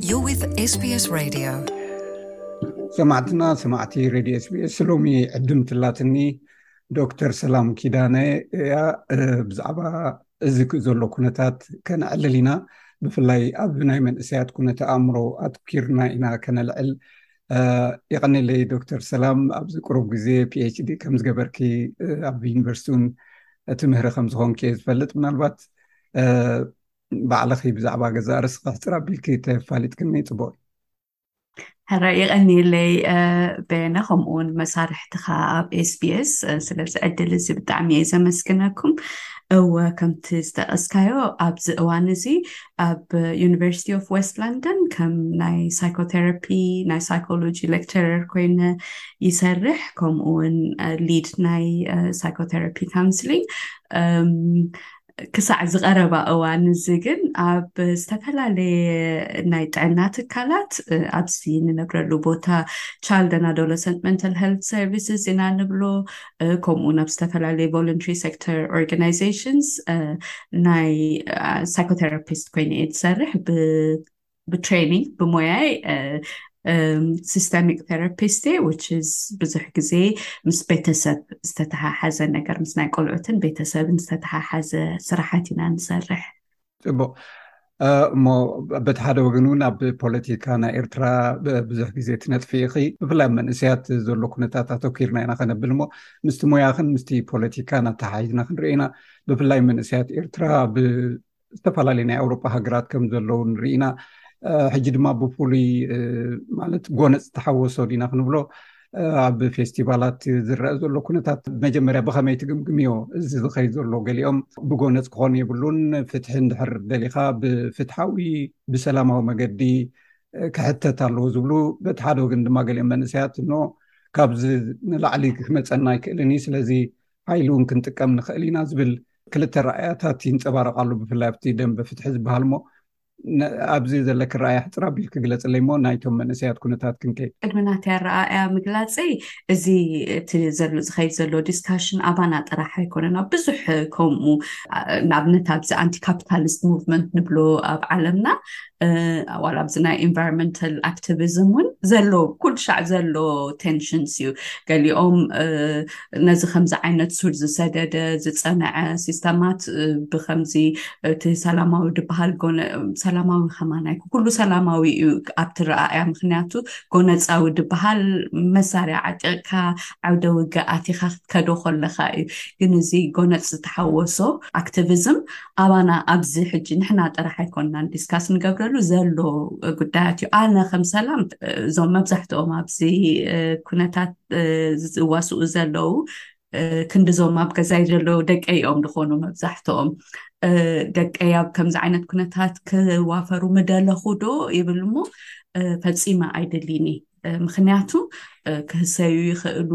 You're with SBS Radio. ሰማዕትና ሰማዕቲ ሬድዮ ስቢስ ሎሚ ዕድም ትላትኒ ዶክተር ሰላም ኪዳነ እያ እ፣ ብዛዕባ እዚ ዘሎ ኩነታት ከነዕልል ኢና ብፍላይ ኣብ ናይ መንእሰያት ኩነተ ኣእምሮ ኣትኪርና ኢና ከነልዕል የቀኒለይ ዶክተር ሰላም ኣብዚ ቅሩብ ግዜ ፒኤችዲ ከም ዝገበርኪ ኣብ ዩኒቨርስቲ እውን ትምህሪ ከም ዝኮንኪ እየ ዝፈልጥ ምናልባት ባዕልኺ ብዛዕባ ገዛ ርእሲ ክሕፅር ኣቢልኪ ተፋሊጥክኒ ፅቡቅ ሕረ የቀኒለይ በየነ ከምኡውን መሳርሕትኻ ኣብ ኤስቢስ ስለዚ ዕድል እዚ ብጣዕሚ እየ ዘመስግነኩም እወ ከምቲ ዝጠቀስካዮ ኣብዚ እዋን እዚ ኣብ ዩኒቨርሲቲ ኦፍ ዌስት ለንደን ከም ናይ ሳይኮቴራፒ ናይ ሳይኮሎጂ ሌክቸረር ኮይነ ይሰርሕ ከምኡ ውን ሊድ ናይ ሳይኮቴራፒ ካውንስሊንግ ክሳዕ ዝቐረባ እዋን እዚ ግን ኣብ ዝተፈላለየ ናይ ጥዕና ትካላት ኣብዚ ንነብረሉ ቦታ ቻልደን ኣዶለሰንት መንታል ሄልት ሰርቪስስ ኢና ንብሎ ከምኡ ውን ኣብ ዝተፈላለዩ ቮለንትሪ ሴክተር ኦርጋናይዜሽንስ ናይ ሳይኮቴራፒስት ኮይነ እየ ዝሰርሕ ብትሬኒንግ ብሞያይ ሲስተሚክ ቴራፒስት እየ ዊች ኢዝ ብዙሕ ግዜ ምስ ቤተሰብ ዝተተሓሓዘ ነገር ምስ ናይ ቆልዑትን ቤተሰብን ዝተተሓሓዘ ስራሓት ኢና ንሰርሕ ፅቡቅ እሞ በቲ ሓደ ወገን እውን ኣብ ፖለቲካ ናይ ኤርትራ ብዙሕ ግዜ ትነጥፊ ኢኺ ብፍላይ ኣብ መንእሰያት ዘሎ ኩነታት ኣተኪርና ኢና ከነብል እሞ ምስቲ ሞያኽን ምስቲ ፖለቲካን ኣተሓሒዝና ክንርኢ ኢና ብፍላይ መንእሰያት ኤርትራ ኣብ ዝተፈላለዩ ናይ ኣውሮፓ ሃገራት ከም ዘለዉ ንርኢ ኢና ሕጂ ድማ ብፍሉይ ማለት ጎነፅ ዝተሓወሶ ዲና ክንብሎ ኣብ ፌስቲቫላት ዝረአ ዘሎ ኩነታት መጀመርያ ብከመይ ትግምግምዮ እዚ ዝከይ ዘሎ ገሊኦም ብጎነፅ ክኾኑ የብሉን ፍትሒ ንድሕር ደሊካ ብፍትሓዊ ብሰላማዊ መገዲ ክሕተት ኣለዎ ዝብሉ በቲ ሓደ ወግን ድማ ገሊኦም መንእሰያት እኖ ካብዚ ንላዕሊ ክመፀና ኣይክእልን እዩ ስለዚ ሓይሊ እውን ክንጥቀም ንክእል ኢና ዝብል ክልተ ረኣያታት ይንፀባረቃሉ ብፍላይ ኣብቲ ደንበ ፍትሒ ዝበሃልሞ ኣብዚ ዘለኪ ረኣያ ሕፅር ኣቢልኪ ግለፅለይ እሞ ናይቶም መንእሰያት ኩነታት ክንከይድ። ቅድሚ ናተይ ኣረኣእያ ምግላፀይ እዚ እቲ ዘሎ ዝኸይድ ዘሎ ዲስካሽን ኣባና ጥራሕ ኣይኮነን ኣብ ብዙሕ ከምኡ ንኣብነት ኣብዚ ኣንቲ ካፒታሊስት ሙቭመንት ንብሎ ኣብ ዓለምና ዋላ ኣብዚ ናይ ኢንቫይሮንመንታል ኣክቲቪዝም እውን ዘሎ ኩሉ ሻዕ ዘሎ ቴንሽንስ እዩ ገሊኦም ነዚ ከምዚ ዓይነት ሱር ዝሰደደ ዝፀነዐ ሲስተማት ብከምዚ እቲ ሰላማዊ ድበሃል ሰላማዊ ከማን ኣይኩ ኩሉ ሰላማዊ እዩ ኣብ ትረኣእያ ምክንያቱ ጎነፃዊ ድበሃል መሳርያ ዓጢቕካ ዓውደ ውገ ኣቲካ ክትከዶ ከለካ እዩ ግን እዚ ጎነፅ ዝተሓወሶ ኣክቲቪዝም ኣባና ኣብዚ ሕጂ ንሕና ጥራሕ ኣይኮንናን ዲስካስ ንገብረሉ ዘሎ ጉዳያት እዩ ኣነ ከም ሰላም እዞም መብዛሕትኦም ኣብዚ ኩነታት ዝዋስኡ ዘለዉ ክንዲዞም ኣብ ገዛይ ዘለዉ ደቀይ እዮም ዝኾኑ መብዛሕትኦም ደቀይ ኣብ ከምዚ ዓይነት ኩነታት ክዋፈሩ ምደለኹ ዶ ይብል እሞ ፈፂመ ኣይደልኒ ምክንያቱ ክህሰዩ ይኽእሉ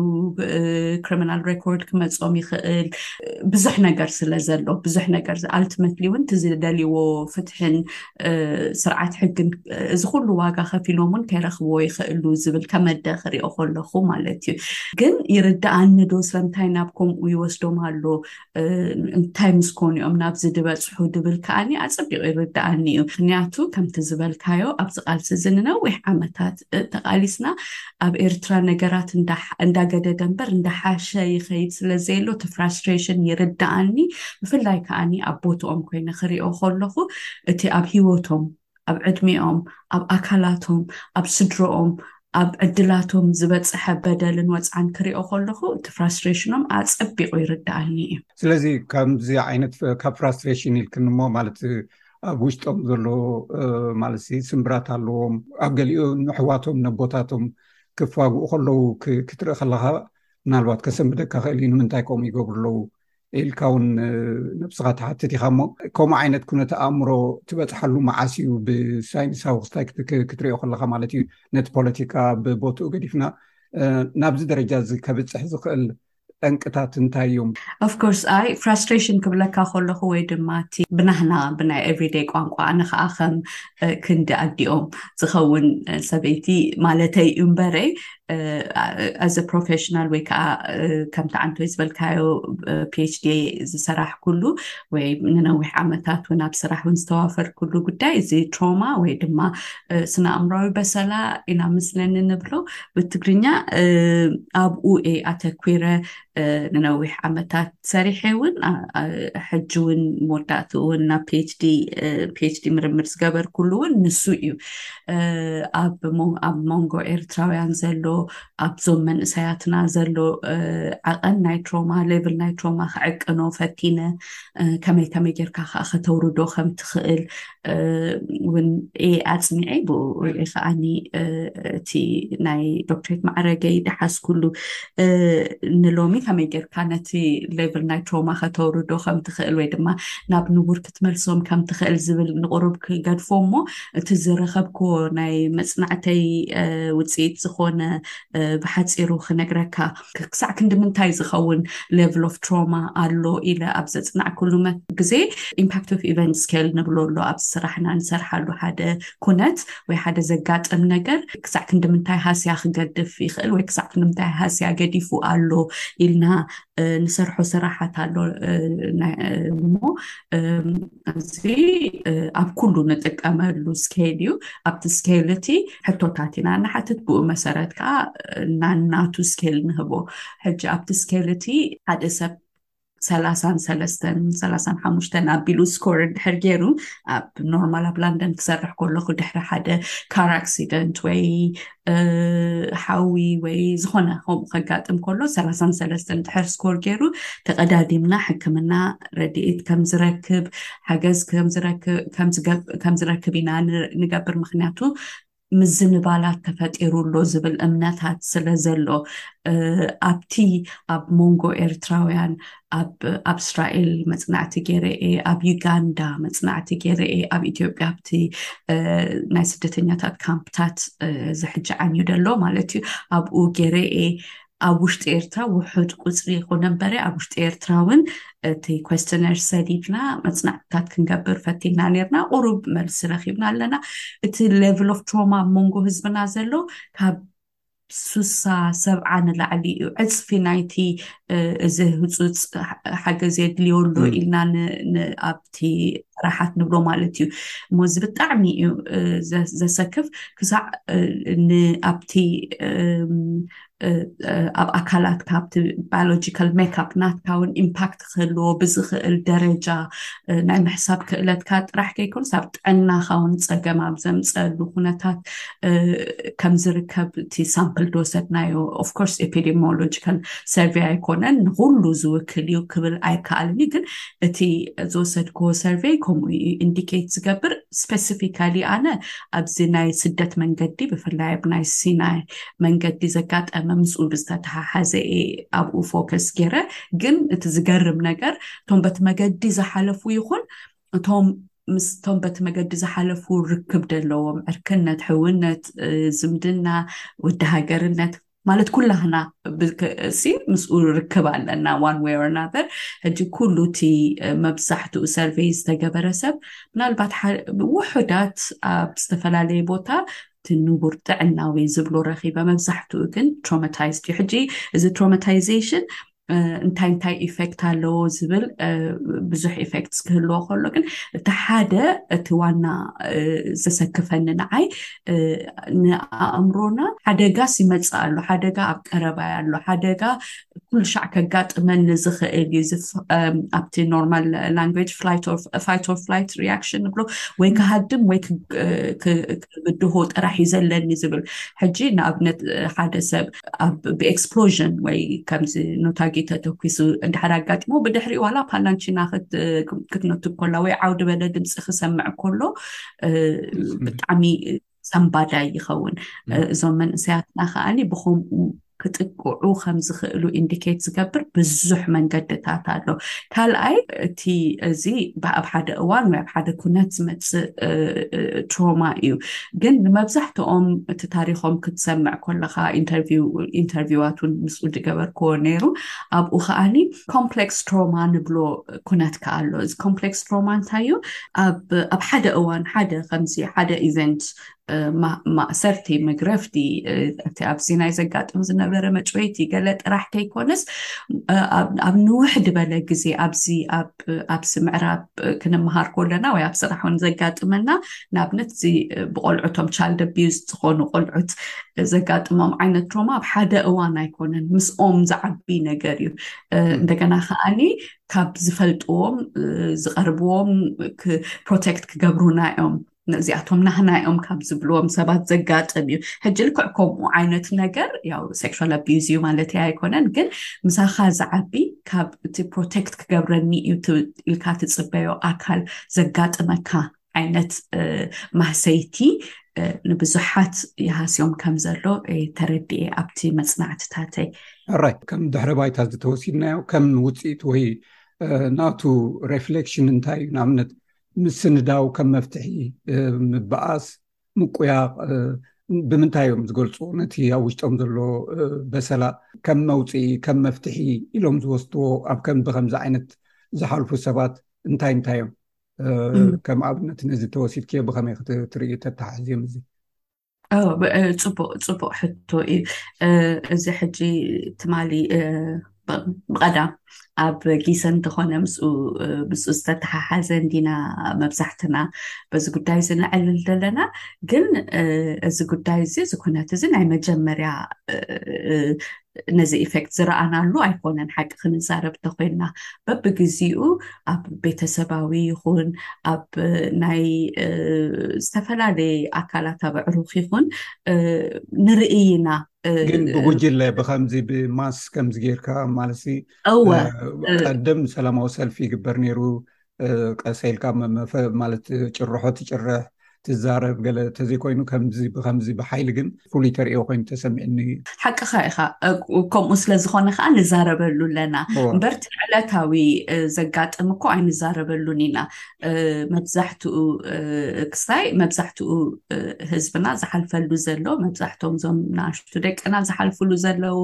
ክሪሚናል ሬኮርድ ክመፆም ይኽእል ብዙሕ ነገር ስለ ዘሎ ብዙሕ ነገር ኣልቲመትሊ እውን እቲ ዝደልዎ ፍትሕን ስርዓት ሕግን እዚ ኩሉ ዋጋ ከፊሎም ውን ከይረክብዎ ይኽእሉ ዝብል ከመደ ክሪኦ ከለኹ ማለት እዩ ግን ይርዳኣኒ ዶ ስለምንታይ ናብ ከምኡ ይወስዶም ኣሎ እንታይ ምስ ኮኑ እዮም ናብዚ ድበፅሑ ድብል ከዓኒ ኣፀቢቑ ይርዳኣኒ እዩ ምክንያቱ ከምቲ ዝበልካዮ ኣብዚ ቃልሲ እዚ ንነዊሕ ዓመታት ተቓሊስና ኣብ ኤርትራ ነገራት እንዳገደደ እምበር እንዳሓሸ ይኸይድ ስለዘየሎ እቲ ፍራስትሬሽን ይርደኣኒ ብፍላይ ከኣኒ ኣብ ቦትኦም ኮይነ ክሪኦ ከለኹ እቲ ኣብ ሂወቶም ኣብ ዕድሜኦም ኣብ ኣካላቶም ኣብ ስድርኦም ኣብ ዕድላቶም ዝበጽሐ በደልን ወጽዓን ክሪኦ ከለኹ እቲ ፍራስትሬሽኖም ኣጸቢቑ ይርደኣኒ እዩ። ስለዚ ከምዚ ዓይነት ካብ ፍራስትሬሽን ኢልክኒ እሞ ማለት ኣብ ውሽጦም ዘሎ ማለት ስምብራት ኣለዎም ኣብ ገሊኡ ንኣሕዋቶም ነቦታቶም ክፋግኡ ከለዉ ክትርኢ ከለካ ምናልባት ከሰምደካ ክእል እዩ ንምንታይ ከምኡ ይገብሩ ኣለዉ ኢልካ እውን ነብስካ ትሓትት ኢካ እሞ ከምኡ ዓይነት ኩነተ ኣእምሮ ትበፅሓሉ መዓስ እዩ ብሳይንሳዊ ክስታይ ክትሪኦ ከለካ ማለት እዩ ነቲ ፖለቲካ ብቦትኡ ገዲፍና ናብዚ ደረጃ እዚ ከብፅሕ ዝክእል ጠንቅታት እንታይ እዮም? Of course ኣይ ፍራስትሬሽን ክብለካ ከለኹ ወይ ድማ እቲ ብናህና ብናይ ኤቭሪደይ ቋንቋ ኣነ ከዓ ከም ክንዲ ኣዲኦም ዝኸውን ሰበይቲ ማለተይ እዩ እምበረይ ኣዘ ፕሮፌሽናል ወይ ከዓ ከምቲ ዓንቶይ ዝበልካዮ ፒኤችዲ ዝሰራሕኩሉ ወይ ንነዊሕ ዓመታት እውን ኣብ ስራሕ እውን ዝተዋፈርኩሉ ጉዳይ እዚ ትሮማ ወይ ድማ ስነ ኣእምራዊ በሰላ ኢና ምስለኒ ንብሎ ብትግርኛ ኣብኡ እየ ኣተኲረ ንነዊሕ ዓመታት ሰሪሐ እውን ሕጂ እውን መወዳእቲ እውን ናብ ፒኤችዲ ፒኤችዲ ምርምር ዝገበርኩሉ እውን ንሱ እዩ ኣብ መንጎ ኤርትራውያን ዘሎ ኣብዞም መንእሰያትና ዘሎ ዓቐን ናይ ትሮማ ሌቭል ናይ ትሮማ ክዕቅኖ ፈቲነ ከመይ ከመይ ጌርካ ከዓ ከተውርዶ ከም ትኽእል እውን እየ ኣፅኒዐ ብኡ ከዓኒ እቲ ናይ ዶክትሬት ማዕረገይ ደሓዝኩሉ ንሎሚ ከመይ ጌርካ ነቲ ሌቭል ናይ ትሮማ ከተውርዶ ከም ትኽእል ወይ ድማ ናብ ንቡር ክትመልሶም ከም ትኽእል ዝብል ንቑሩብ ክገድፎ እሞ እቲ ዝረኸብክዎ ናይ መፅናዕተይ ውፅኢት ዝኾነ ብሓፂሩ ክነግረካ ክሳዕ ክንዲ ምንታይ ዝኸውን ሌቭል ኦፍ ትሮማ ኣሎ ኢለ ኣብ ዘፅናዕክሉ ግዜ ኢምፓክት ኦፍ ኢቨንት ስኬል ንብሎ ኣሎ ኣብዚ ስራሕና ንሰርሓሉ ሓደ ኩነት ወይ ሓደ ዘጋጥም ነገር ክሳዕ ክንዲ ምንታይ ሃስያ ክገድፍ ይኽእል ወይ ክሳዕ ክንዲ ምንታይ ሃስያ ገዲፉ ኣሎ ኢልና ንሰርሖ ስራሓት ኣሎ እሞ እዚ ኣብ ኩሉ ንጥቀመሉ ስኬል እዩ ኣብቲ ስኬል እቲ ሕቶታት ኢና ንሓትት ብኡ መሰረት ከዓ ናናቱ ስኬል ንህቦ ሕጂ ኣብቲ ስኬል እቲ ሓደ ሰብ ሰላሳን ሰለስተን ሰላሳን ሓሙሽተን ኣቢሉ ስኮር እንድሕር ገይሩ ኣብ ኖርማል ኣብ ላንደን ክሰርሕ ከለኩ ድሕሪ ሓደ ካር ኣክሲደንት ወይ ሓዊ ወይ ዝኾነ ከምኡ ከጋጥም ከሎ ሰላሳን ሰለስተን ድሕር ስኮር ገይሩ ተቐዳዲምና ሕክምና ረድኤት ከምዝረክብ ሓገዝ ከምዝረክብ ኢና ንገብር ምክንያቱ ምዝንባላት ተፈጢሩ ኣሎ ዝብል እምነታት ስለ ዘሎ ኣብቲ ኣብ መንጎ ኤርትራውያን ኣብ እስራኤል መፅናዕቲ ገይረ እየ ኣብ ዩጋንዳ መፅናዕቲ ገይረ እየ ኣብ ኢትዮጵያ ኣብቲ ናይ ስደተኛታት ካምፕታት ዝሕጂ ዓንዩ ደሎ ማለት እዩ ኣብኡ ገይረ እየ ኣብ ውሽጢ ኤርትራ ውሑድ ቁፅሪ ይኹነ እምበረ ኣብ ውሽጢ ኤርትራ እውን እቲ ኮስተነር ሰዲድና መፅናዕትታት ክንገብር ፈቲና ነርና ቁሩብ መልሲ ረኪብና ኣለና እቲ ሌቭል ኦፍ ትሮማ ኣብ መንጎ ህዝብና ዘሎ ካብ ስሳ ሰብዓ ንላዕሊ እዩ ዕፅፊ ናይቲ እዚ ህፁፅ ሓገዝ የድልዮ ኣሎ ኢልና ኣብቲ ራሓት ንብሎ ማለት እዩ እሞ እዚ ብጣዕሚ እዩ ዘሰክፍ ክሳዕ ንኣብቲ ኣብ ኣካላትካ ኣብቲ ባዮሎጂካል ሜካፕ ናትካ እውን ኢምፓክት ክህልዎ ብዝኽእል ደረጃ ናይ ምሕሳብ ክእለትካ ጥራሕ ከይኮንስ ኣብ ጥዕናኻ እውን ፀገም ኣብ ዘምፀሉ ኩነታት ከም ዝርከብ እቲ ሳምፕል ዝወሰድናዮ ኦፍኮርስ ኤፒዲሞሎጂካል ሰርቬይ ኣይኮነን ንኩሉ ዝውክል እዩ ክብል ኣይከኣልን እዩ ግን እቲ ዝወሰድክዎ ሰርቬይ ከምኡ እዩ ኢንዲኬት ዝገብር ስፔሲፊካሊ ኣነ ኣብዚ ናይ ስደት መንገዲ ብፍላይ ኣብ ናይ ሲናይ መንገዲ ዘጋጠመ ምስኡ ብዝተተሓሓዘ እየ ኣብኡ ፎከስ ገይረ ግን እቲ ዝገርም ነገር እቶም በቲ መገዲ ዝሓለፉ ይኹን እቶም ምስቶም በቲ መገዲ ዝሓለፉ ርክብ ደለዎም ዕርክነት ሕውነት ዝምድና ወዲ ሃገርነት ማለት ኩላህና ሲ ምስኡ ርክብ ኣለና ዋን ወይ ኦርናተር ሕጂ ኩሉ እቲ መብዛሕትኡ ሰርቨይ ዝተገበረ ሰብ ምናልባት ውሑዳት ኣብ ዝተፈላለየ ቦታ እቲ ንቡር ጥዕናዊ ዝብሎ ረኺበ መብዛሕትኡ ግን ትሮማታይዝድ እዩ ሕጂ እዚ ትሮማታይዜሽን እንታይ እንታይ ኢፌክት ኣለዎ ዝብል ብዙሕ ኢፌክት ክህልዎ ከሎ ግን እቲ ሓደ እቲ ዋና ዘሰክፈኒ ንዓይ ንኣእምሮና ሓደጋስ ይመፅእ ኣሎ ሓደጋ ኣብ ቀረባ ኣሎ ሓደጋ ኩሉ ሻዕ ከጋጥመን ንዝኽእል እዩ ኣብቲ ኖርማል ላንጉጅ ፋይት ኦር ፍላይት ሪያክሽን ንብሎ ወይ ክሃድም ወይ ክብድሆ ጥራሕ እዩ ዘለኒ ዝብል ሕጂ ንኣብነት ሓደ ሰብ ብኤክስፕሎዥን ወይ ከምዚ ኖታጊ ተተኪሱ እንድሕር ኣጋጢሞ ብድሕሪ ዋላ ፓላንቺና ክትነቱ ኮላ ወይ ዓውዲ በለ ድምፂ ክሰምዕ ከሎ ብጣዕሚ ሰንባዳይ ይኸውን እዞም መንእሰያትና ከዓ ብከምኡ ክጥቅዑ ከም ዝኽእሉ ኢንዲኬት ዝገብር ብዙሕ መንገድታት ኣሎ ካልኣይ እቲ እዚ ኣብ ሓደ እዋን ወይ ኣብ ሓደ ኩነት ዝመፅእ ትሮማ እዩ ግን ንመብዛሕትኦም እቲ ታሪኮም ክትሰምዕ ኮለካ ኢንተርቪዋት ውን ምስ ዝገበርክዎ ነይሩ ኣብኡ ከዓኒ ኮምፕሌክስ ትሮማ ንብሎ ኩነት ከ ኣሎ እዚ ኮምፕሌክስ ትሮማ እንታይ እዩ ኣብ ሓደ እዋን ሓደ ከምዚ ሓደ ኢቨንት ማእሰርቲ መግረፍቲ እቲ ኣብ ሲናይ ዘጋጥም ዝነበረ መጭወይቲ ገለ ጥራሕ ከይኮነስ ኣብ ንውሕ ድበለ ግዜ ኣብዚ ኣብዚ ምዕራብ ክንምሃር ከለና ወይ ኣብ ስራሕ ውን ዘጋጥመና ንኣብነት እዚ ብቆልዑቶም ቻልድ ኣቢዩዝ ዝኾኑ ቆልዑት ዘጋጥሞም ዓይነት ትሮማ ኣብ ሓደ እዋን ኣይኮነን ምስኦም ዝዓቢ ነገር እዩ እንደገና ከዓኒ ካብ ዝፈልጥዎም ዝቐርብዎም ፕሮቴክት ክገብሩና እዮም እዚኣቶም ናህና እዮም ካብ ዝብልዎም ሰባት ዘጋጥም እዩ ሕጂ ልክዕ ከምኡ ዓይነት ነገር ያው ሴክል ኣቢዝ እዩ ማለት እያ ኣይኮነን ግን ምሳኻ ዝዓቢ ካብ እቲ ፕሮቴክት ክገብረኒ እዩ ኢልካ ትፅበዮ ኣካል ዘጋጥመካ ዓይነት ማህሰይቲ ንብዙሓት ይሃስዮም ከም ዘሎ ተረድኤ ኣብቲ መፅናዕትታተይ ራይ ከም ድሕረ ባይታ ዝተወሲድናዮ ከም ውፅኢት ወይ ናቱ ሬፍሌክሽን እንታይ እዩ ንኣብነት ምስንዳው ከም መፍትሒ ምበኣስ ምቁያቕ ብምንታይ እዮም ዝገልፁ ነቲ ኣብ ውሽጦም ዘሎ በሰላ ከም መውፅኢ ከም መፍትሒ ኢሎም ዝወስድዎ ኣብ ከም ብከምዚ ዓይነት ዝሓልፉ ሰባት እንታይ እንታይ እዮም ከም ኣብነት ነዚ ተወሲድክዮ ብከመይ ክትርእዩ ተተሓሕዝዮም እዚ ፅቡቅ ፅቡቅ ሕቶ እዩ እዚ ሕጂ ትማሊ ብቀዳም ኣብ ጊሰ እንተኾነ ምስኡ ምስኡ ዝተተሓሓዘ እንዲና መብዛሕትና በዚ ጉዳይ እዚ ንዕልል ዘለና ግን እዚ ጉዳይ እዚ እዚ ኩነት እዚ ናይ መጀመርያ ነዚ ኢፌክት ዝረኣናሉ ኣይኮነን ሓቂ ክንዛረብ እንተኮይንና በብግዜኡ ኣብ ቤተሰባዊ ይኹን ኣብ ናይ ዝተፈላለየ ኣካላት ኣብ ኣዕሩኽ ይኹን ንርእይና ግን ብጉጅለ ብከምዚ ብማስ ከምዚ ጌርካ ማለት ቀደም ሰላማዊ ሰልፊ ይግበር ነይሩ ቀሰ ኢልካ መመፈ ማለት ጭርሖ ትጭርሕ ትዛረብ ገለ ተዘይኮይኑ ከምዚ ብከምዚ ብሓይሊ ግን ፍሉይ ተርእዮ ኮይኑ ተሰሚዕኒ እዩ ሓቅኻ ኢኻ ከምኡ ስለ ዝኾነ ከዓ ንዛረበሉ ኣለና እምበር ዕለታዊ ዘጋጥም እኮ ኣይንዛረበሉን ኢና መብዛሕትኡ ክስታይ መብዛሕትኡ ህዝብና ዝሓልፈሉ ዘሎ መብዛሕቶም እዞም ንኣሽቱ ደቅና ዝሓልፍሉ ዘለው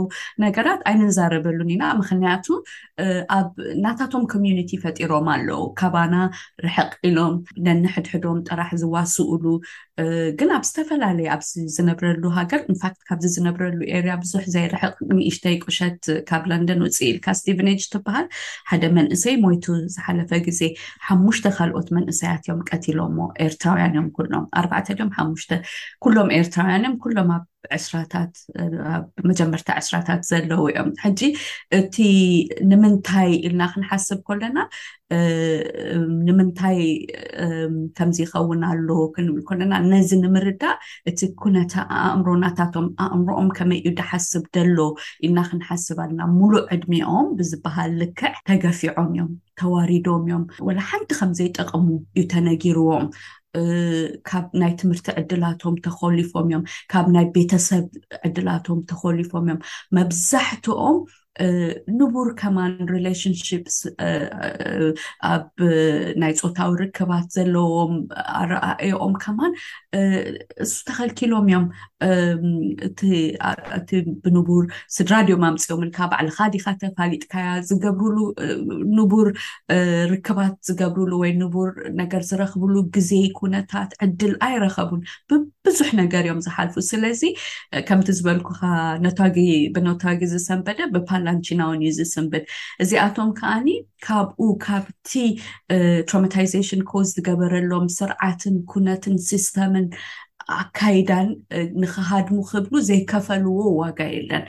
ነገራት ኣይንዛረበሉን ኢና ምክንያቱ ኣብ ናታቶም ኮሚዩኒቲ ፈጢሮም ኣለው ካባና ርሕቅ ኢሎም ነንሕድሕዶም ጥራሕ ዝዋስኡሉ ግን ኣብ ዝተፈላለዩ ኣብ ዝነብረሉ ሃገር ንፋክት ካብዚ ዝነብረሉ ኤርያ ብዙሕ ዘይርሕቅ ንእሽተይ ቁሸት ካብ ለንደን ውፅ ኢልካ ስቲቨነጅ ትበሃል ሓደ መንእሰይ ሞይቱ ዝሓለፈ ግዜ ሓሙሽተ ካልኦት መንእሰያት እዮም ቀትሎሞ ኤርትራውያን እዮም ኩሎም ኣርባዕተ ድም ሓሙሽተ ኩሎም ኤርትራውያን እዮም ኩሎም ኣብ ዕስራታት ኣብ መጀመርታ ዕስራታት ዘለዉ እዮም ሕጂ እቲ ንምንታይ ኢልና ክንሓስብ ከለና ንምንታይ ከምዚ ይኸውን ኣሎ ክንብል ከለና ነዚ ንምርዳእ እቲ ኩነተ ኣእምሮ ናታቶም ኣእምሮኦም ከመይ እዩ ድሓስብ ደሎ ኢልና ክንሓስብ ኣለና ሙሉእ ዕድሜኦም ብዝበሃል ልክዕ ተገፊዖም እዮም ተዋሪዶም እዮም ወላ ሓንቲ ከምዘይጠቐሙ እዩ ተነጊርዎም ካብ ናይ ትምህርቲ ዕድላቶም ተኮሊፎም እዮም ካብ ናይ ቤተሰብ ዕድላቶም ተኮሊፎም እዮም መብዛሕትኦም ንቡር ከማን ሪሌሽንሽፕስ ኣብ ናይ ፆታዊ ርክባት ዘለዎም ኣረኣእኦም ከማን እሱ ተኸልኪሎም እዮም እቲ ብንቡር ስድራ ድዮም ኣምፅኦምልካ ባዕልካ ዲካ ተፋሊጥካያ ዝገብርሉ ንቡር ርክባት ዝገብርሉ ወይ ንቡር ነገር ዝረክብሉ ግዜ ኩነታት ዕድል ኣይረከቡን ብብዙሕ ነገር እዮም ዝሓልፉ ስለዚ ከምቲ ዝበልኩካ ነታጊ ብነታጊ ዝሰንበደ ብፓላንቺናውን እዩ ዝስንብድ እዚኣቶም ከዓኒ ካብኡ ካብቲ ትሮማታይዜሽን ኮዝ ዝገበረሎም ስርዓትን ኩነትን ሲስተምን ኣካይዳን ንክሃድሙ ክብሉ ዘይከፈልዎ ዋጋ የለን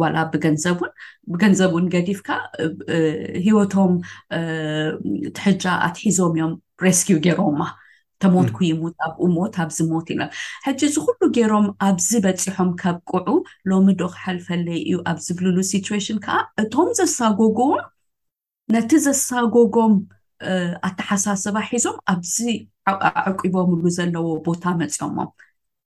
ዋላ ብገንዘቡን ብገንዘቡን ገዲፍካ ሂወቶም ትሕጃ ኣትሒዞም እዮም ሬስኪው ገይሮማ ተሞትኩ ይሙት ኣብኡ ሞት ኣብዚ ሞት ኢለ ሕጂ እዚ ኩሉ ገይሮም ኣብዚ በጺሖም ከብቅዑ ሎሚ ዶ ክሓልፈለይ እዩ ኣብ ዝብልሉ ሲትዌሽን ከዓ እቶም ዘሳጎግዎም ነቲ ዘሳጎጎም ኣተሓሳስባ ሒዞም ኣብዚ ኣዕቂቦምሉ ዘለዎ ቦታ መፅኦሞም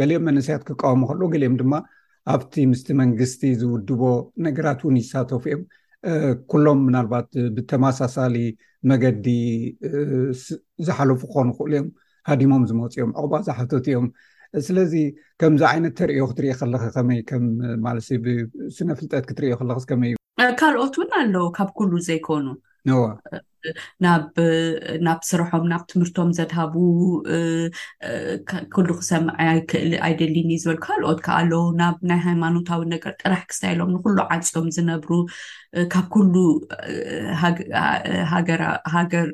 ገሊኦም መንእሰያት ክቃወሙ ከለዉ ገሊኦም ድማ ኣብቲ ምስቲ መንግስቲ ዝውድቦ ነገራት እውን ይሳተፉ እዮም ኩሎም ምናልባት ብተመሳሳሊ መገዲ ዝሓለፉ ክኾኑ ክእሉ እዮም ሃዲሞም ዝመፁ እዮም ዕቁባ ዝሓተቱ እዮም ስለዚ ከምዚ ዓይነት ተሪእዮ ክትሪኢ ከለኪ ከመይ ከም ማለትሲ ብስነ ፍልጠት ክትሪዮ ከለክስ ከመይ እዩ ካልኦት እውን ኣለዉ ካብ ኩሉ ዘይኮኑ ናብ ስርሖም ናብ ትምህርቶም ዘድሃቡ ኩሉ ክሰምዐ ኣይክእል ኣይደሊን እዩ ዝበል ካልኦት ከዓ ኣለዉ ናብ ናይ ሃይማኖታዊ ነገር ጥራሕ ክስታይ ኢሎም ንኩሉ ዓፅዮም ዝነብሩ ካብ ኩሉ ሃገር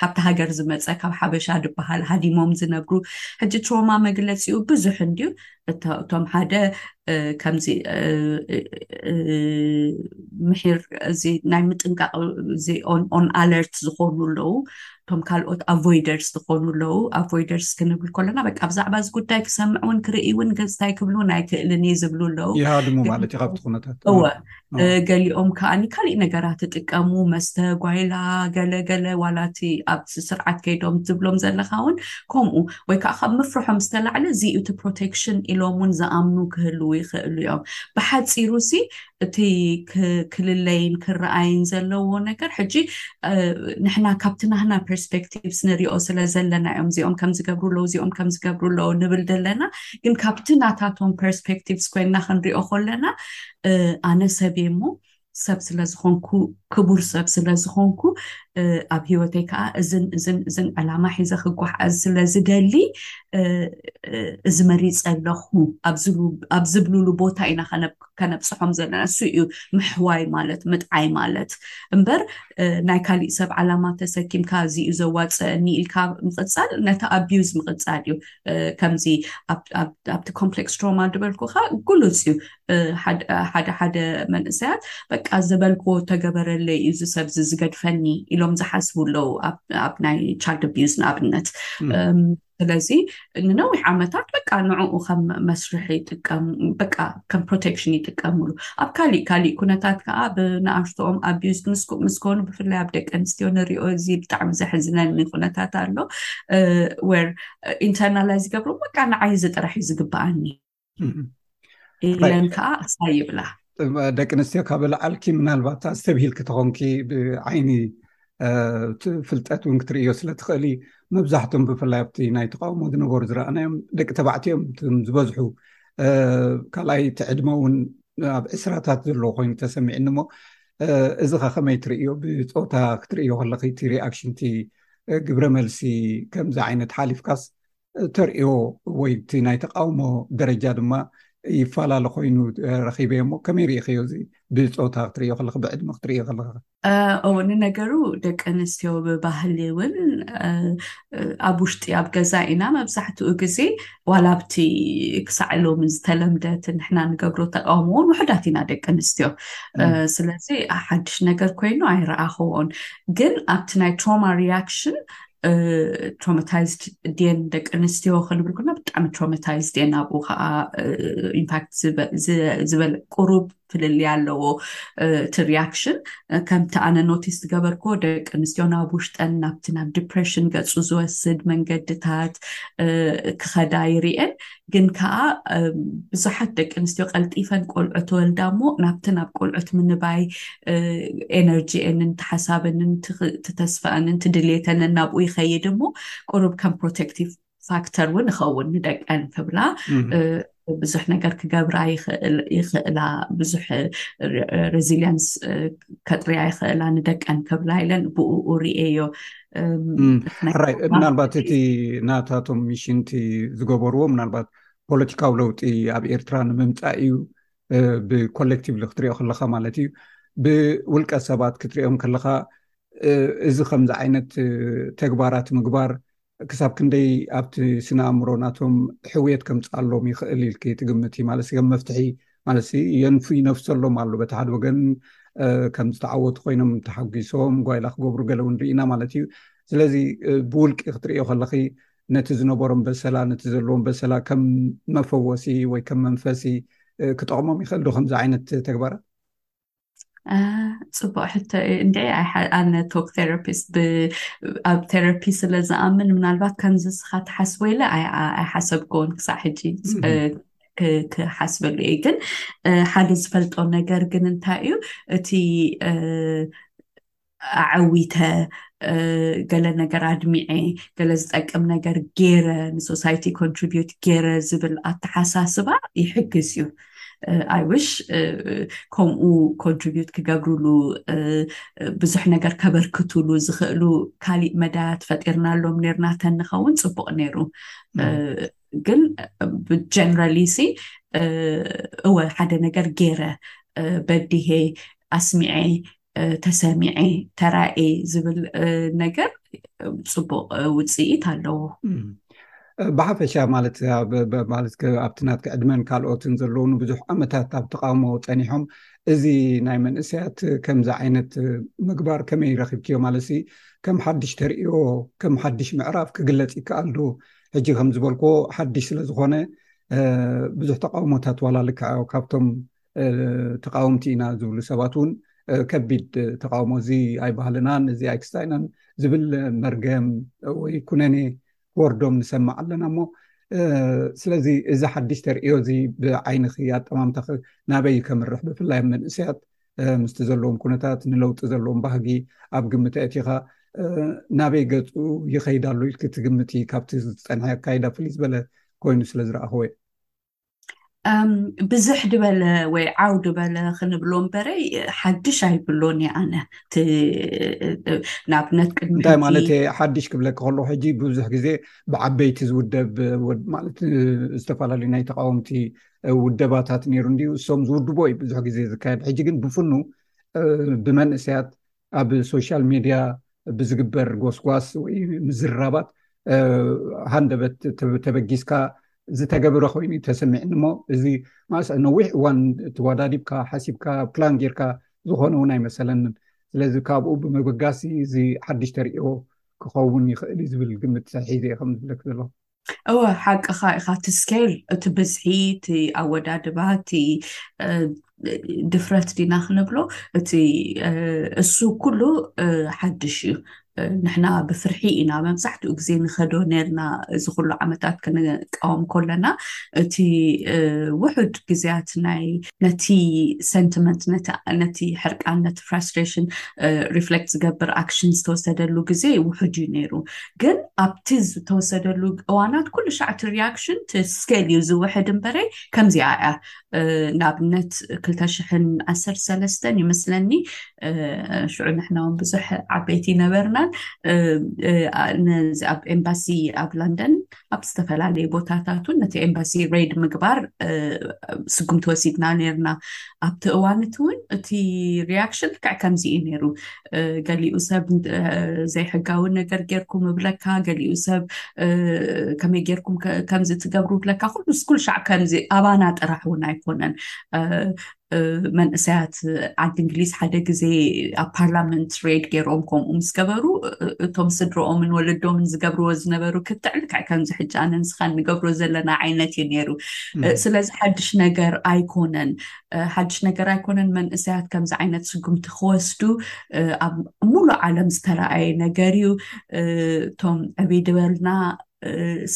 ካብቲ ሃገር ዝመጸ ካብ ሓበሻ ድበሃል ሃዲሞም ዝነብሩ ሕጂ ትሮማ መግለጺኡ ብዙሕ እንድዩ እቶም ሓደ ከምዚ ምሒር እዚ ናይ ምጥንቃቕ እዚ ኦን ኣለርት ዝኾኑ ኣለዉ እቶም ካልኦት ኣቮይደርስ ዝኾኑ ኣለዉ ኣቮይደርስ ክንብል ከለና በቃ ብዛዕባ እዚ ጉዳይ ክሰምዕ እውን ክርኢ እውን ገዝታይ ክብሉ ናይ ክእልን እዩ ዝብሉ ኣለዉ ይሃድሙ ማለት እዩ ካብቲ ኩነታት እወ ገሊኦም ከዓኒ ካሊእ ነገራት ትጥቀሙ መስተ ጓይላ ገለገለ ዋላ እቲ ኣብ ስርዓት ከይዶም ትብሎም ዘለካ እውን ከምኡ ወይ ከዓ ካብ ምፍርሖም ዝተላዕለ እዚ እቲ ፕሮቴክሽን ኢሎም እውን ዝኣምኑ ክህልው ይኽእሉ እዮም ብሓፂሩ ሲ እቲ ክልለይን ክረኣይን ዘለዎ ነገር ሕጂ ንሕና ካብቲ ናህና ፐርስፔክቲቭስ ንሪኦ ስለ ዘለና እዮም እዚኦም ከም ዝገብሩ ኣለዉ እዚኦም ከም ዝገብሩ ኣለዉ ንብል ዘለና ግን ካብቲ ናታቶም ፐርስፔክቲቭስ ኮይንና ክንሪኦ ከለና ኣነ ሰብ እየ እሞ ሰብ ስለ ዝኾንኩ ክቡር ሰብ ስለ ዝኾንኩ ኣብ ሂወተይ ከዓ እዝን እዝን እዝን ዕላማ ሒዘ ክጓሓዝ ስለ ዝደሊ እዚ መሪፀ ኣለኹ ኣብ ዝብሉሉ ቦታ ኢና ከነብፅሖም ዘለና እሱ እዩ ምሕዋይ ማለት ምጥዓይ ማለት እምበር ናይ ካሊእ ሰብ ዓላማ ተሰኪምካ እዚ እዩ ዘዋፅአኒ ኢልካ ምቕፃል ነቲ ኣቢዩዝ ምቕፃል እዩ ከምዚ ኣብቲ ኮምፕሌክስ ትሮማ ዝበልኩካ ጉሉፅ እዩ ሓደ ሓደ መንእሰያት በቃ ዝበልክዎ ተገበረለይ እዚ ሰብዚ ዝገድፈኒ ኢሎም ዝሓስቡ ኣለዉ ኣብ ናይ ቻልድ ኣቢዩዝ ንኣብነት ስለዚ ንነዊሕ ዓመታት በቃ ንዕኡ ከም መስርሒ ይጥቀም በቃ ከም ፕሮቴክሽን ይጥቀምሉ ኣብ ካሊእ ካሊእ ኩነታት ከዓ ብንኣሽትኦም ኣቢዩዝ ምስ ኮኑ ብፍላይ ኣብ ደቂ ኣንስትዮ ንሪኦ እዚ ብጣዕሚ ዘሕዝነኒ ኩነታት ኣሎ ወር ኢንተርናላይ ዝገብሩ በቃ ንዓይ እዚ ጥራሕ እዩ ዝግበኣኒ ኢለን ከዓ ኣሳይ ይብላ ደቂ ኣንስትዮ ካብ ላዓልኪ ምናልባት ኣስተብሂልኪ ተኾንኪ ብዓይኒ ፍልጠት እውን ክትርእዮ ስለትኽእሊ መብዛሕትም ብፍላይ ኣብቲ ናይ ተቃውሞ ዝነበሩ ዝረኣናዮም ደቂ ተባዕትዮ ም ዝበዝሑ ካልኣይ እቲ ዕድመ እውን ኣብ ዕስራታት ዘለዎ ኮይኑ ተሰሚዕኒ ሞ እዚ ከ ከመይ ትርእዮ ብፆታ ክትርእዮ ከለኪ እቲ ሪኣክሽን እቲ ግብረ መልሲ ከምዚ ዓይነት ሓሊፍካስ ተርእዮ ወይ እቲ ናይ ተቃውሞ ደረጃ ድማ ይፈላለ ኮይኑ ረኪበዮ እሞ ከመይ ርኢክዮ እዚ ብፆታ ክትርእዮ ከለክ ብዕድመ ክትርእዮ ከለካ እዎ ንነገሩ ደቂ ኣንስትዮ ብባህሊ እውን ኣብ ውሽጢ ኣብ ገዛ ኢና መብዛሕትኡ ግዜ ዋላ ኣብቲ ክሳዕ ሎሚ ዝተለምደ እቲ ንሕና ንገብሮ ተቃውሞ እውን ውሕዳት ኢና ደቂ ኣንስትዮ ስለዚ ሓድሽ ነገር ኮይኑ ኣይረኣኽዎን ግን ኣብቲ ናይ ትሮማ ሪያክሽን ትሮማታይዝድ ድን ደቂ ኣንስትዮ ክንብል ኩና ብጣዕሚ ትሮማታይዝ ድን ኣብኡ ከዓ ኢንፋክት ዝበል ቁሩብ ፍልልያ ኣለዎ እቲ ሪያክሽን ከምቲ ኣነ ኖቲስ ዝገበርክዎ ደቂ ኣንስትዮ ናብ ውሽጠን ናብቲ ናብ ዲፕሬሽን ገፁ ዝወስድ መንገድታት ክኸዳ ይርኤን ግን ከኣ ብዙሓት ደቂ ኣንስትዮ ቀልጢፈን ቆልዑ ትወልዳ እሞ ናብቲ ናብ ቆልዑት ምንባይ ኤነርጂኤንን ተሓሳበንን ትተስፋኣንን ትድልየተንን ናብኡ ይኸይድ እሞ ቁሩብ ከም ፕሮቴክቲቭ ፋክተር እውን ይኸውን ንደቀን ክብላ ብዙሕ ነገር ክገብራ ይኽእላ ብዙሕ ሬዚልያንስ ከጥርያ ይኽእላ ንደቀን ክብላ ኢለን ብኡ ርእየዮ ራይ ምናልባት እቲ ናታቶም ሚሽንቲ ዝገበርዎ ምናልባት ፖለቲካዊ ለውጢ ኣብ ኤርትራ ንምምፃእ እዩ ብኮሌክቲቭ ክትሪኦ ከለካ ማለት እዩ ብውልቀ ሰባት ክትሪኦም ከለካ እዚ ከምዚ ዓይነት ተግባራት ምግባር ክሳብ ክንደይ ኣብቲ ስነ ኣእምሮ ናቶም ሕውየት ከምፃኣሎም ይኽእል ኢልክ ትግምት እዩ ማለት ከም መፍትሒ ማለት የንፉይ ነፍሰሎም ኣሎ በቲ ሓደ ወገን ከም ዝተዓወቱ ኮይኖም ተሓጒሶም ጓይላ ክገብሩ ገለ እውን ርኢና ማለት እዩ ስለዚ ብውልቂ ክትርእዮ ከለኺ ነቲ ዝነበሮም በሰላ ነቲ ዘለዎም በሰላ ከም መፈወሲ ወይ ከም መንፈሲ ክጠቕሞም ይኽእል ዶ ከምዚ ዓይነት ተግባራት ፅቡቅ ሕቶ እዩ እንደ ኣነ ቶክ ቴራፒስት ኣብ ቴራፒ ስለ ዝኣምን ምናልባት ከምዚ ስኻ ትሓስቦ ኢለ ኣይሓሰብክዎን ክሳዕ ሕጂ ክሓስበሉ እየ ግን ሓደ ዝፈልጦ ነገር ግን እንታይ እዩ እቲ ኣዐዊተ ገለ ነገር ኣድሚዐ ገለ ዝጠቅም ነገር ገይረ ንሶሳይቲ ኮንትሪቢዩት ገይረ ዝብል ኣተሓሳስባ ይሕግዝ እዩ ኣይውሽ ከምኡ ኮንትሪቢዩት ክገብርሉ ብዙሕ ነገር ከበርክትሉ ዝኽእሉ ካሊእ መዳያት ፈጢርናሎም ነርና ተንኸውን ፅቡቅ ነይሩ ግን ብጀነራሊ ሲ እወ ሓደ ነገር ገይረ በዲሄ ኣስሚዐ ተሰሚዐ ተራእየ ዝብል ነገር ፅቡቅ ውፅኢት ኣለዎ ብሓፈሻ ማለት ማለት ኣብቲ ናት ዕድመን ካልኦትን ዘለዉ ንብዙሕ ዓመታት ኣብ ተቃውሞ ፀኒሖም እዚ ናይ መንእሰያት ከምዚ ዓይነት ምግባር ከመይ ረኪብክዮ ማለት ከም ሓድሽ ተርእዮ ከም ሓድሽ ምዕራፍ ክግለፅ ይከኣልዶ ሕጂ ከምዝበልክዎ ሓድሽ ስለዝኮነ ብዙሕ ተቃውሞታት ዋላ ልክዐ ካብቶም ተቃወምቲ ኢና ዝብሉ ሰባት እውን ከቢድ ተቃውሞ እዚ ኣይባህልናን እዚ ኣይክስታይናን ዝብል መርገም ወይ ኩነኔ ክወርዶም ንሰማዕ ኣለና እሞ ስለዚ እዚ ሓድሽ ተርእዮ እዚ ብዓይንኺ ኣጠማምታ ናበይ ከምርሕ ብፍላይ ኣብ መንእሰያት ምስቲ ዘለዎም ኩነታት ንለውጢ ዘለዎም ባህጊ ኣብ ግምት ኣእቲኻ ናበይ ገፁ ይኸይዳሉ ኢልኪ ትግምቲ ካብቲ ዝፀንሐ ኣካይዳ ፍልይ ዝበለ ኮይኑ ስለዝረኣኽዎ እዩ ብዝሕ ድበለ ወይ ዓው ድበለ ክንብሎ እምበረ ሓድሽ ኣይብሎን እየ ኣነ ንኣብነት ቅድሚእንታይ ማለት ሓድሽ ክብለክ ከሎ ሕጂ ብዙሕ ግዜ ብዓበይቲ ዝውደብ ማለት ዝተፈላለዩ ናይ ተቃወምቲ ውደባታት ነይሩ እንድዩ እሶም ዝውድቦ እዩ ብዙሕ ግዜ ዝካየድ ሕጂ ግን ብፍኑ ብመንእሰያት ኣብ ሶሻል ሚድያ ብዝግበር ጎስጓስ ወይ ምዝራባት ሃንደበት ተበጊስካ ዝተገብረ ኮይኑ ተሰሚዕኒ እሞ እዚ ማእሰ ነዊሕ እዋን ተዋዳዲብካ ሓሲብካ ፕላን ጌርካ ዝኾነ እውን ኣይመሰለንን ስለዚ ካብኡ ብምብጋሲ እዚ ሓድሽ ተሪእዎ ክኸውን ይኽእል እዩ ዝብል ግምት ሒዘ ከም ዝብለክ ዘሎ እወ ሓቅኻ ኢኻ እቲ ስኬል እቲ ብዝሒ እቲ ኣወዳድባ እቲ ድፍረት ዲና ክንብሎ እቲ እሱ ኩሉ ሓድሽ እዩ ንሕና ብፍርሒ ኢና መብዛሕትኡ ግዜ ንኸዶ ነርና እዚ ኩሉ ዓመታት ክንቃወም ከለና እቲ ውሑድ ግዜያት ናይ ነቲ ሰንቲመንት ነቲ ሕርቃን ነቲ ፍራስትሬሽን ሪፍሌክት ዝገብር ኣክሽን ዝተወሰደሉ ግዜ ውሑድ እዩ ነይሩ ግን ኣብቲ ዝተወሰደሉ እዋናት ኩሉ ሻዕቲ ሪያክሽን ስኬል እዩ ዝውሕድ እምበረይ ከምዚኣ እያ ንኣብነት 213 ይመስለኒ ሽዑ ንሕና ውን ብዙሕ ዓበይቲ ነበርናን ነዚ ኣብ ኤምባሲ ኣብ ላንደን ኣብ ዝተፈላለዩ ቦታታት እውን ነቲ ኤምባሲ ሬድ ምግባር ስጉምቲ ወሲድና ነርና ኣብቲ እዋን እቲ እውን እቲ ሪያክሽን ልክዕ ከምዚ እዩ ነይሩ ገሊኡ ሰብ ዘይሕጋዊ ነገር ጌርኩም እብለካ ገሊኡ ሰብ ከመይ ጌርኩም ከምዚ ትገብሩ ብለካ ኩሉ ስኩል ሻዕ ከምዚ ኣባና ጥራሕ እውን ኣይኮነን መንእሰያት ዓዲ እንግሊዝ ሓደ ግዜ ኣብ ፓርላመንት ሬድ ገይሮም ከምኡ ምስ ገበሩ እቶም ስድሮኦምን ወለዶምን ዝገብርዎ ዝነበሩ ክትዕ ልክዕ ከምዚ ሕጂ ኣነን ስኻን ንገብሮ ዘለና ዓይነት እዩ ነይሩ ስለዚ ሓድሽ ነገር ኣይኮነን ሓድሽ ነገር ኣይኮነን መንእሰያት ከምዚ ዓይነት ስጉምቲ ክወስዱ ኣብ ሙሉእ ዓለም ዝተረኣየ ነገር እዩ እቶም ዕብይ ድበልና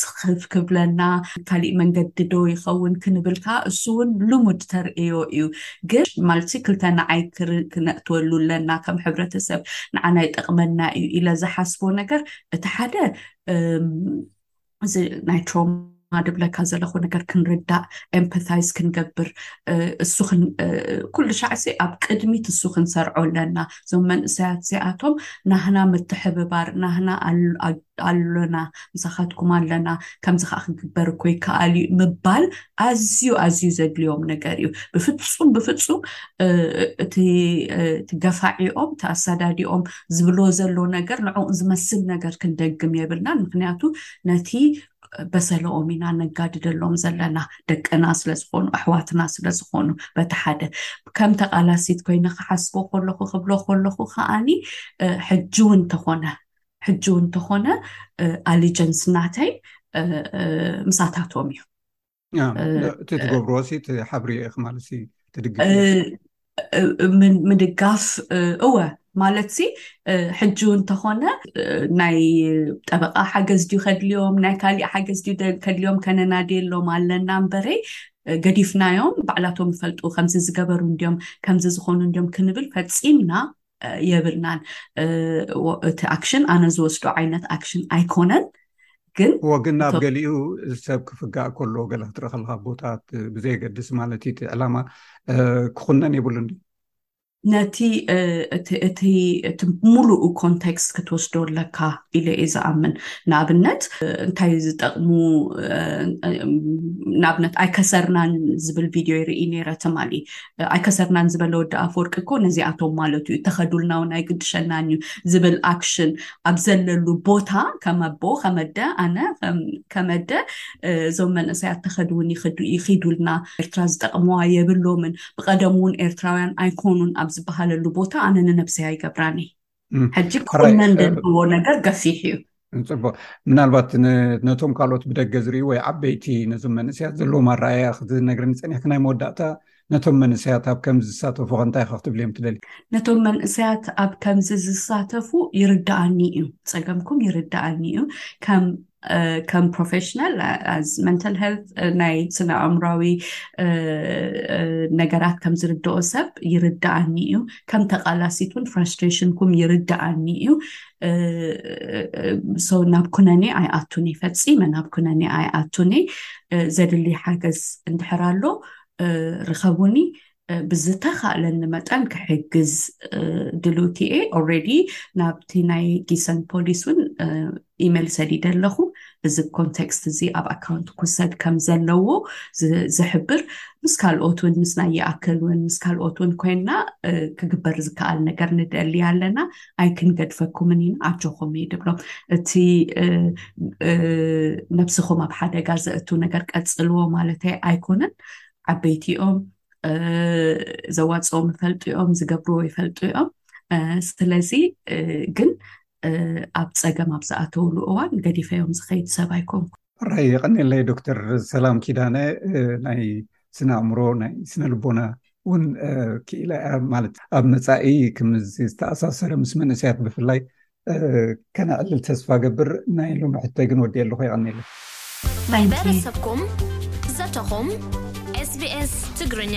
ስክፍ ክብለና ካሊእ መንገዲ ዶ ይኸውን ክንብል ከዓ እሱ እውን ልሙድ ተርእዮ እዩ ግን ማለት ክልተ ንዓይ ክነእትወሉ ኣለና ከም ሕብረተሰብ ንዓና ይጠቅመና እዩ ኢለ ዝሓስቦ ነገር እቲ ሓደ ናይ ትሮማ ድብለካ ዘለኹ ነገር ክንርዳእ ኤምፓታይዝ ክንገብር እሱ ኩሉ ሻዕሲ ኣብ ቅድሚት እሱ ክንሰርዖ ኣለና እዞም መንእሰያት እዚኣቶም ናህና ምትሕብባር ናህና ኣሎና ምሳኻትኩም ኣለና ከምዚ ከዓ ክግበር እኮ ይከኣል እዩ ምባል ኣዝዩ ኣዝዩ ዘድልዮም ነገር እዩ ብፍፁም ብፍፁም እቲ ገፋዒኦም እቲ ኣሳዳዲኦም ዝብሎ ዘሎ ነገር ንዕኡ ዝመስል ነገር ክንደግም የብልናን ምክንያቱ ነቲ በሰለኦም ኢና ነጋድደሎም ዘለና ደቅና ስለዝኾኑ ኣሕዋትና ስለዝኾኑ በቲ ሓደ ከም ተቃላሲት ኮይነ ክሓስቦ ከለኹ ክብሎ ከለኹ ከዓኒ ሕጂ እውን ተኾነ ሕጂ እውን ተኾነ ኣሊጀንስ ናተይ ምሳታቶም እዩ እቲ ትገብርዎ ሲ ሓብርዮ ኢክ ማለት ትድግፍ ምድጋፍ እወ ማለት ሲ ሕጂ ው እንተኾነ ናይ ጠበቃ ሓገዝ ድዩ ከድልዮም ናይ ካሊእ ሓገዝ ድዩ ከድልዮም ከነናድየሎም ኣለና እምበረይ ገዲፍናዮም ባዕላቶም ይፈልጡ ከምዚ ዝገበሩ እንድዮም ከምዚ ዝኾኑ እንድዮም ክንብል ፈፂምና የብልናን እቲ ኣክሽን ኣነ ዝወስዶ ዓይነት ኣክሽን ኣይኮነን ግን ወግን ናብ ገሊኡ ሰብ ክፍጋእ ከሎ ገለ ክትረክልካ ቦታት ብዘየገድስ ማለት እቲ ዕላማ ክኩነን የብሉን ነቲ እቲ ሙሉእ ኮንቴክስት ክትወስዶ ኣለካ ኢለ እየ ዝኣምን ንኣብነት እንታይ ዝጠቅሙ ንኣብነት ኣይከሰርናን ዝብል ቪድዮ ይርኢ ነይረ ትማሊ ኣይከሰርናን ዝበለ ወዲ ኣፈወርቂ እኮ ነዚኣቶም ማለቱ እዩ ተኸዱልና እውን ኣይግድሸናን እዩ ዝብል ኣክሽን ኣብ ዘለሉ ቦታ ከመቦ ከመደ ኣነ ከመደ እዞም መንእሰያት ተኸዱ እውን ይኽዱይኺዱልና ኤርትራ ዝጠቕምዋ የብሎምን ብቐደም እውን ኤርትራውያን ኣይኮኑን ኣብ ዝበሃለሉ ቦታ ኣነ ንነብሰይ ኣይገብራን እዩ ሕጂ ክቁነን ዘለዎ ነገር ገፊሕ እዩ ፅቡቅ ምናልባት ነቶም ካልኦት ብደገ ዝርዩ ወይ ዓበይቲ ነዞም መንእሰያት ዘለዎም ኣረኣያ ክትነግርኒ ፀኒሕክ ናይ መወዳእታ ነቶም መንእሰያት ኣብ ከምዚ ዝሳተፉ ከንታይ ኢካ ክትብልዮም ትደሊ ነቶም መንእሰያት ኣብ ከምዚ ዝሳተፉ ይርዳኣኒ እዩ ፀገምኩም ይርዳኣኒ እዩ ከም ከም ፕሮፌሽናል ኣዝ መንታል ሄልት ናይ ስነ ኣእምራዊ ነገራት ከም ዝርድኦ ሰብ ይርዳኣኒ እዩ ከም ተቃላሲት ውን ፍራስትሬሽንኩም ይርዳኣኒ እዩ ሰው ናብ ኩነኔ ኣይኣቱኒ ፈፂመ ናብ ኩነኔ ኣይኣቱኒ ዘድልይ ሓገዝ እንድሕር ኣሎ ርኸቡኒ ብዝተኻእለኒ መጠን ክሕግዝ ድልውቲ እየ ኦልሬዲ ናብቲ ናይ ጊሰን ፖሊስ እውን ኢሜል ሰዲደ ኣለኹ እዚ ኮንቴክስት እዚ ኣብ ኣካውንት ክውሰድ ከም ዘለዎ ዝሕብር ምስ ካልኦት እውን ምስ ናይ ይኣክል እውን ምስ ካልኦት እውን ኮይንና ክግበር ዝከኣል ነገር ንደሊ ኣለና ኣይ ክንገድፈኩምን ኢና ኣጆኹም እዩ ድብሎም እቲ ነብስኹም ኣብ ሓደጋ ዘእቱ ነገር ቀፅልዎ ማለተይ ኣይኮነን ዓበይቲ ኦም ዘዋፅኦም ይፈልጡ ኦም ዝገብርዎ ይፈልጡ ኦም ስለዚ ግን ኣብ ፀገም ኣብ ዝኣተውሉ እዋን ገዲፈዮም ዝከይድ ሰብ ኣይኮንኩ ራይ የቀኒለይ ዶክተር ሰላም ኪዳነ ናይ ስነ ኣእምሮ ናይ ስነ ልቦና እውን ክኢላ ማለት ኣብ መፃኢ ክምዚ ዝተኣሳሰረ ምስ መንእሰያት ብፍላይ ከነዕልል ተስፋ ገብር ናይ ሎሚ ሕቶይ ግን ወዲኤ ኣለኹ የቀኒየለይ። ማሕበረሰብኩም ዘተኹም SBS ትግርኛ